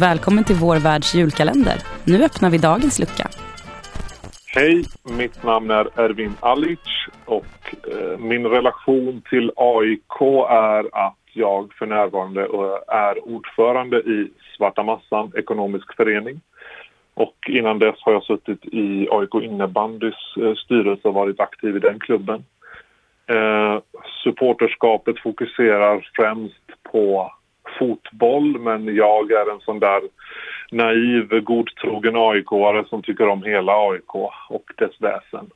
Välkommen till vår världs julkalender. Nu öppnar vi dagens lucka. Hej, mitt namn är Ervin Alic och eh, min relation till AIK är att jag för närvarande eh, är ordförande i Svarta Massan ekonomisk förening. Och innan dess har jag suttit i AIK innebandys eh, styrelse och varit aktiv i den klubben. Eh, supporterskapet fokuserar främst på fotboll men jag är en sån där naiv, godtrogen AIK-are som tycker om hela AIK och dess väsen.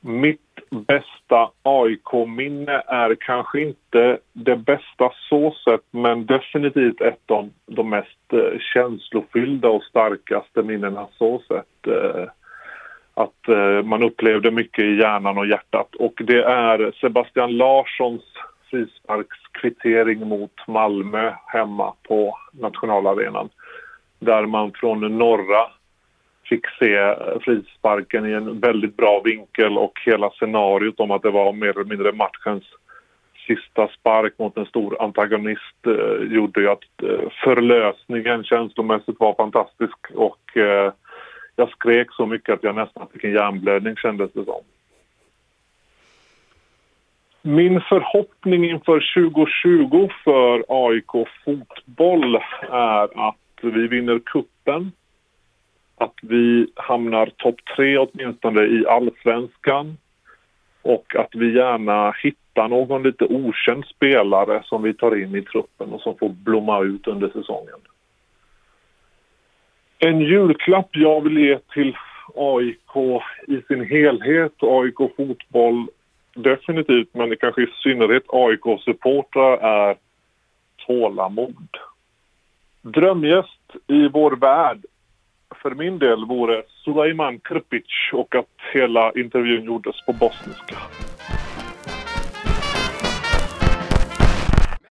Mitt bästa AIK-minne är kanske inte det bästa så sett men definitivt ett av de mest eh, känslofyllda och starkaste minnena så sett. Eh, att eh, man upplevde mycket i hjärnan och hjärtat och det är Sebastian Larssons frisparkskvittering mot Malmö hemma på nationalarenan. Där man från norra fick se frisparken i en väldigt bra vinkel och hela scenariot om att det var mer eller mindre matchens sista spark mot en stor antagonist eh, gjorde ju att eh, förlösningen känslomässigt var fantastisk och eh, jag skrek så mycket att jag nästan fick en hjärnblödning kändes det som. Min förhoppning inför 2020 för AIK fotboll är att vi vinner kuppen att vi hamnar topp tre åtminstone i allsvenskan och att vi gärna hittar någon lite okänd spelare som vi tar in i truppen och som får blomma ut under säsongen. En julklapp jag vill ge till AIK i sin helhet, AIK fotboll definitivt, men kanske i synnerhet AIK-supportrar är tålamod. Drömgäst i vår värld för min del vore Sulaiman Krpic och att hela intervjun gjordes på bosniska.